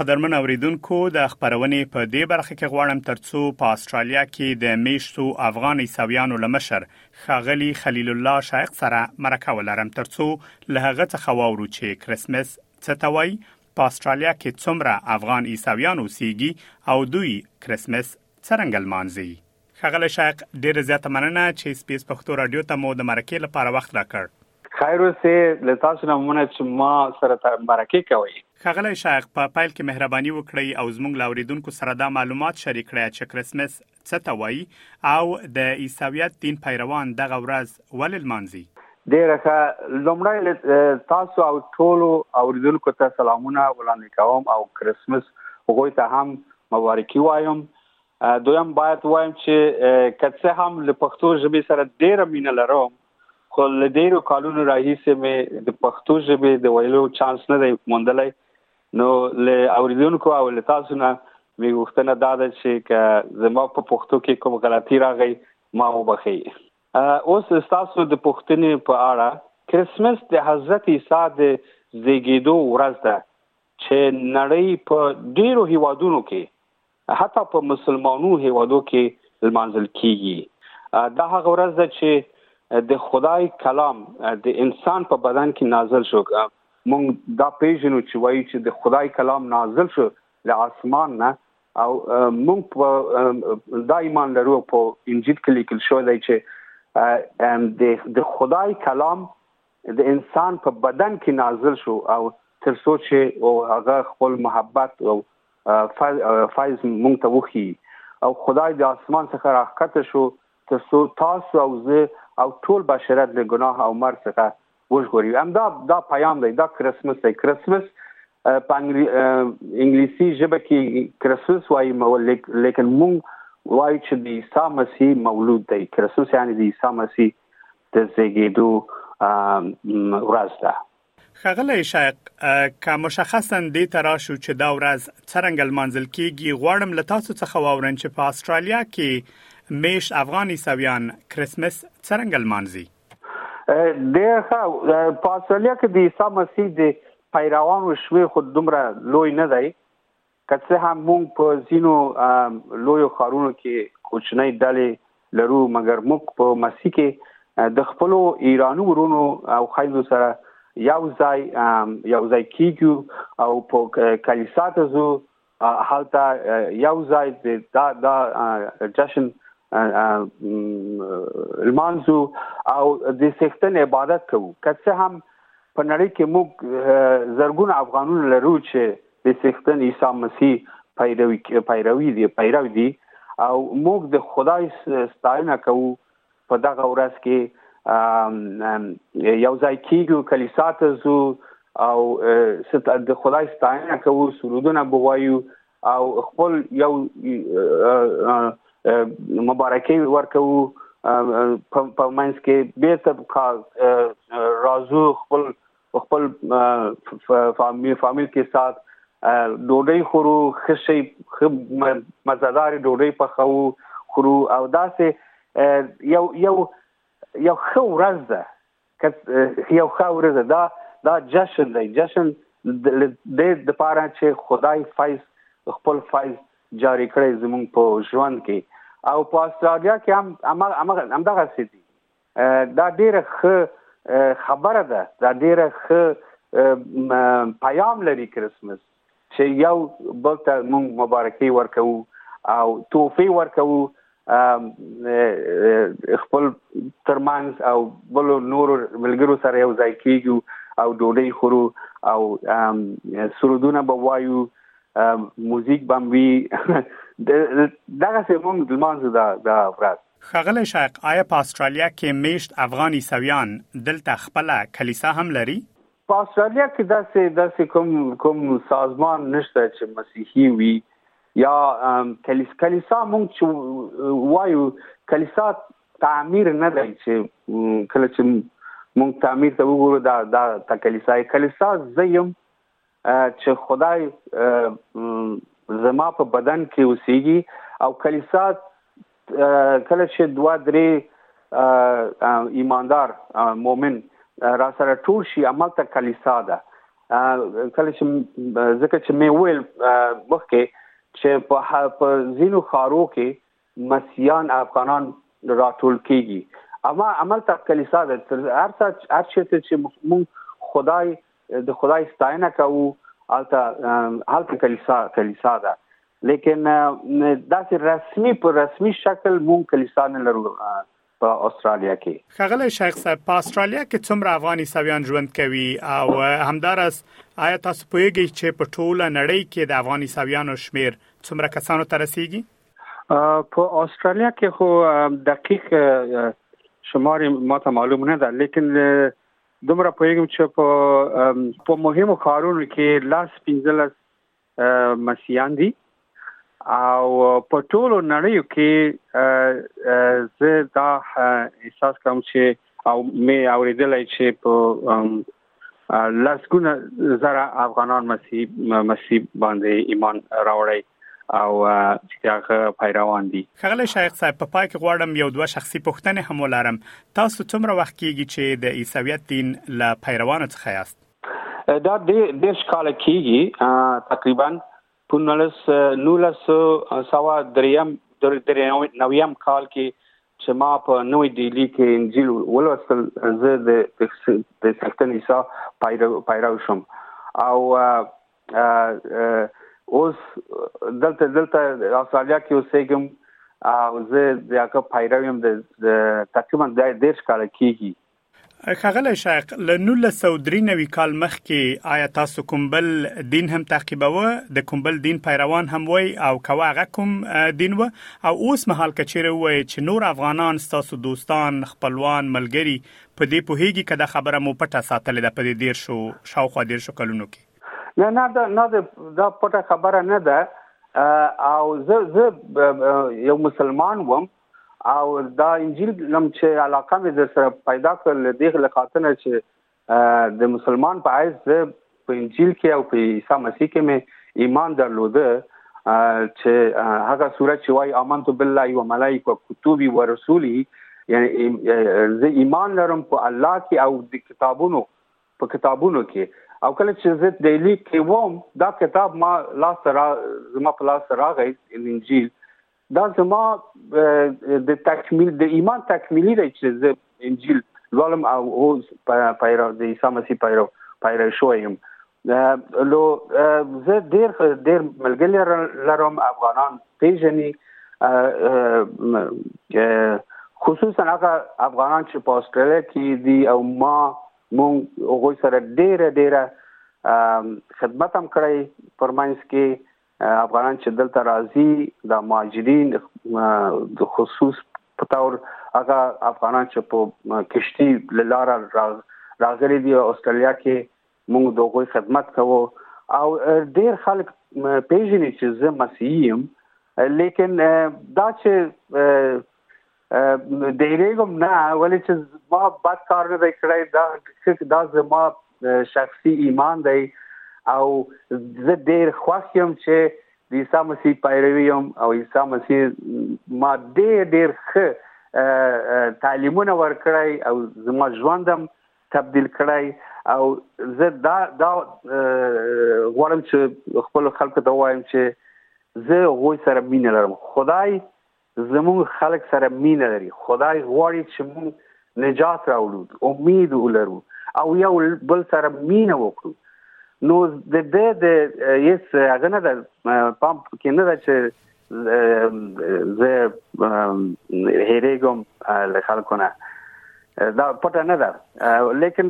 قدرمن اوریدونکو د خبرونې په دې برخه کې غواړم ترڅو په استرالیا کې د میشتو افغان عیسویانو لمشر خاغلی خلیل الله شایق سره مرکه ولرم ترڅو له هغه څخه واورو چې کریسمس څه ته وایي په استرالیا کې څومره افغان عیسویان اوسېږي او دوی کرسمس څرنګه لمانځي ښاغلی شایق ډېره زیاته مننه چې سپیس پښتو راډیو ته مو د مرکې لپاره وخت راکړ. خیر اوسې، له تاسو نه مننه چې ما سره ته مرکې کوئ. ښاغلی شایق په پیل کې مهرباني وکړئ او زموږ له اورېدونکو سره دا معلومات شریک کړئ چې کرسمس څه ته وایي او د عیسویت دین پیروان دغه ورځ ولې لمانځي؟ ډېره ښه، لومړی له تاسو او ټولو اورېدونکو ته سلامونه وړاندې کوم او کرسمس هغوی ته هم مبارکي وایم. دویم باید وایم چې که څه هم له پښتو ژبې سره ډېره مینه لرم خو له ډېرو کالونو راهیسې مې د پښتو ژبې د ویلو چانس نه دی موندلی نو له اوریدونکو او له تاسو نه مې غوښتنه دا ده چې که زما په پښتو کې کوم غلطي راغی ما وبخښئ اوس ستاسو د پوښتنې په اړه کرسمس د حضرت عیسی د زیږیدو ورځ ده چې نړۍ په ډیرو هیوادونو کې حتی په مسلمانو هېوادو کې لمانځل کېږي. دا هغه ورځ ده چې د خدای کلام د انسان په بدن کې نازل شو. موږ دا پېژنو چې وایو چې د خدای کلام نازل شو له اسمان نه او موږ په دا ایمان لرو او په انجیل کې لیکل شوی دی چې د خدای کلام د انسان په بدن کې نازل شو او تر څو چې او هغه خپل محبت او فیض مونږ ته وخی او خدای د اسمان څخه راکته شو تر څو تاسو او زه او ټول بشریت له ګناه او مرګ څخه وژغوري همدا دا پیام دی دا کریسمس دی کریسمس په انګلیسي ژبه کې کریسمس وایي لیکن مونږ وایي چې د عیسی مسیح مولود دی کریسمس یعنی د عیسی مسیح د زیږیدو ورځ ده. ښاغلی شیق، که مشخصاً دې ته راشو چې دا ورځ څرنګه لمانځل کیږي، غواړم له تاسو څخه واورم چې په استرالیا کې میشت افغان عیسویان کریسمس څرنګه لمانځي؟ ډیر ښه، په استرالیا کې د عیسی مسیح د پیروانو شمیر خو دومره لوی نه دی، که څه هم موږ په ځینو لویو ښارونو کې کوچنۍ ډلې لرو مګر موږ په مسیح کې د خپلو ایرانو ورونو او خویندو سره یو ځای یو ځای کیږو او په کلیسا ته ځو هلته یو ځای دا دا جشن لمانځو او د سختن عبادت کوو که څه هم په نړۍ کې موږ زرګونه افغانونه لرو چې د څښتن عیسی مسیح پیروي پیروي دي پیروي دي او موږ د خدای ستاینه کوو په دغه ورځ کې یو ځای کیږو کلیسا ته ځو او د خدای ستاینه کوو سرودونه به وایو او خپل یو مبارکي ورکوو په منځ کې بیرته راځو خپل خپل فامیل کې سات ډوډۍ خورو خشي مزدار ډوډۍ پخو خورو او داسې یو یو یو خو ورځ ده یو خو ورځ ده دا جشن دی جشن د د پاره چې خدای فیض خپل فیض جاری کړی زمونږ په ژوند کې او په استرالیا کې هم هم هم دغه سي دا ډیره ښه خبره ده دا ډیره ښه پیام لري کریسمس چې یو بل ته موږ مبارکي ورکوو او توفي ورکوو خپل ترمنځ او بل نور ملګرو سره یو ځای کیږو او ډوډۍ خورو او سرودونه به وایو موزیک به وي دغه سه مونږ لمانځو دا دا ورځ ښاغلی شیق، آیا په آسټرالیا کې مېشت افغان عیسویان دلته خپله کلیسا هم لري؟ په آسټرالیا کې داسې داسې کوم کوم سازمان نشته چې مسیحي وي یا کلیس کلیسا مونږ چې وایو کلیسا تعمیر نه دی چې کله چې مونږ تعمیر ته وګورو دا دا کلیسا کلیسا زیم چې خدای زما په بدن کې اوسېږي او کلیسا کله چې دوه درې ایماندار مؤمن را سره ټول شي عمل ته کلیسا ده کله چې ځکه چې مې ویل مخکې چې په په زینو خارو کې مسیحیان افغانان راټول کیږي اما عملتا کلیسا ده تر هر څه هر چیرته چې مون خدای د خدای ستاینه کوو الته هلته کلیسا کلیسا ده لیکن داسې رسمي په رسمي شکل مون کلیسا نه لرو په استرالیا کې. ښاغلی شیخ صاحب په استرالیا کې څومره افغان عیسویان ژوند کوي او همدارس آیا تاسو پوهیږئ چې په ټوله نړۍ کې د افغان عیسویانو شمیر څومره کسانو ته رسیږي؟ په استرالیا کې خو دقیق شمار ما ته معلوم نه ده لیکن دومره پوهیږم چې په په مهمو ښارونو کې لاس 15 مسیحیان دي او په ټولو نړیو کې زه دا احساس کوم چې او مې اوریدلای چې په لاسګونه زره افغانان مسیح مسیح باندې ایمان راوړی او چې هغه پیروان دي خغل شیخ صاحب په پای کې غواړم یو دوه شخصي پوښتنې هم ولرم تاسو څومره وخت کیږي چې د عیسویت دین له پیروانو څخه یاست دا دیرش کاله کیږي تقریبا په نولس نولس سوا دریم در نویم کال کې چې ما په نوې دیلی کې انجیل ولوستل زه د د سختن عیسی پیرو شوم او اوس دلته دلته استرالیا کې اوسېږم او زه د هغه پیرو یم د تقریبا د دیرش کاله کیږي ښاغلی شیخ له نولس سوه درې نوي کال مخکې آیا تاسو کوم بل دین هم تعقیبوه د کوم بل دین پیروان هم وئ او که وه هغه کوم دین وه او اوس مهال که چیرې ووایئ چې نور افغانان ستاسو دوستان خپلوان ملګري په دې پوهیږي که دا خبره مو پټه ساتلې ده په دې دېرشو شاوخوا دېرشو کلونو کې نه نه دا نه دا پټه خبره نه ده او زه زه یو مسلمان وم او دا انجیل لم چې علاقه مې در سره پیدا کړل دې له خاطر چې د مسلمان په حیث زه په انجیل کې او په عیسی مسیح کې مې ایمان درلوده چې هغه سورۃ چې وای امنت بالله و ملائکه و کتبی و رسولی یعنی زه ایمان لرم په الله کې او د کتابونو په کتابونو کې او کله چې زه د لیک کې ووم دا کتاب ما لاس را زما په لاس راغی انجیل دا زما د تکمیل د ایمان تکمیلی دی چې زه انجیل لولم او اوس پیرو د عیسی مسیح پیرو پیرو شویم لو زه ډیر ډیر ملګری لرم افغانان پیژني خصوصا هغه افغانان چې په استرالیا کې دي او ما مونږ هغه سره ډیره ډیره خدمت هم کړی پرمنځ کې افغانان چې دلته راځي دا مهاجرین د خصوص په تور هغه افغانان چې په کشتي لاره راغلي دي استرالیا کې موږ د هغوی خدمت کوو او ډیر خلک پیژني چې زه مسیحي یم لیکن دا چې ډیریګم نه ولې چې ما بد کار نه دی کړی دا دا زما شخصي ایمان دی او زه ډیر خوښ یم چې د عیسی مسیح پیروي یم او عیسی مسیح ما ډیر ډیر ښه تعلیمونه ورکړی او زما ژوندم تبدیل کړی او زه دا دا غواړم چې خپل خلکو ته وایم چې زه غوي سره مینه لرم خدای زموږ خلک سره مینه لري، خدای غواړي چې موږ نجات راوړو، امید ولرو او یو بل سره مینه وکړو. نو د ده د هېڅ هغه نه ده، پام پکې نه ده چې زه هېرېږم له خلکو نه، دا پټه نه ده. لیکن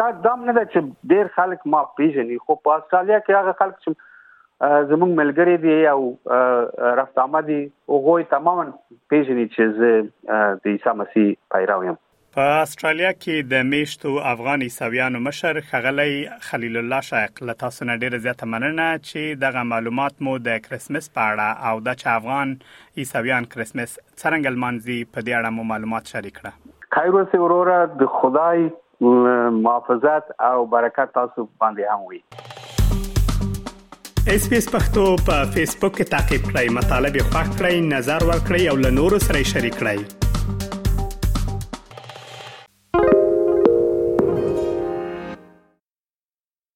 دا هم نه ده چې ډېر خلک ما پېژني، خو په استرالیا کې هغه خلک چې زموږ ملګري دي او رفت آمه دي هغوی تماما پیژني چې زه د عیسی مسیح پیرو یم په استرالیا کې د میشتو افغان عیسویانو مشر ښغلی خلیل الله شیق له تاسو نه ډیره زیاته مننه چې دغه معلومات مو د کریسمس په اړه او دا چې افغان عیسویان کریسمس څرنګه لمانځي په دې اړه مو معلومات شریک کړه کایروس وروره د خدای محافظت او برکت تاسو باندې هم وي اس پی اس پختو په فیسبوک کې تا کې پلی مطلب یو فاک کړئ نظر ور کړئ او له نورو سره شریک کړئ